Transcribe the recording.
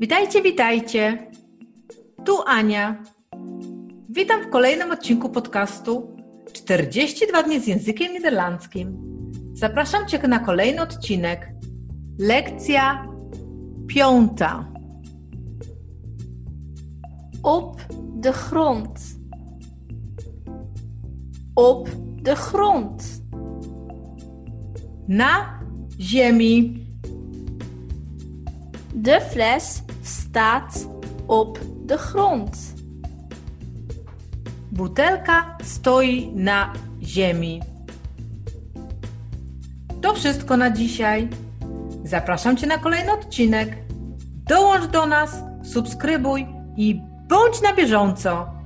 Witajcie, witajcie. Tu Ania. Witam w kolejnym odcinku podcastu 42 dni z językiem niderlandzkim. Zapraszam Cię na kolejny odcinek. Lekcja piąta. Op de grond. Op de grond. Na ziemi. De fles staat op de grond. Butelka stoi na ziemi. To wszystko na dzisiaj. Zapraszam Cię na kolejny odcinek. Dołącz do nas, subskrybuj i bądź na bieżąco.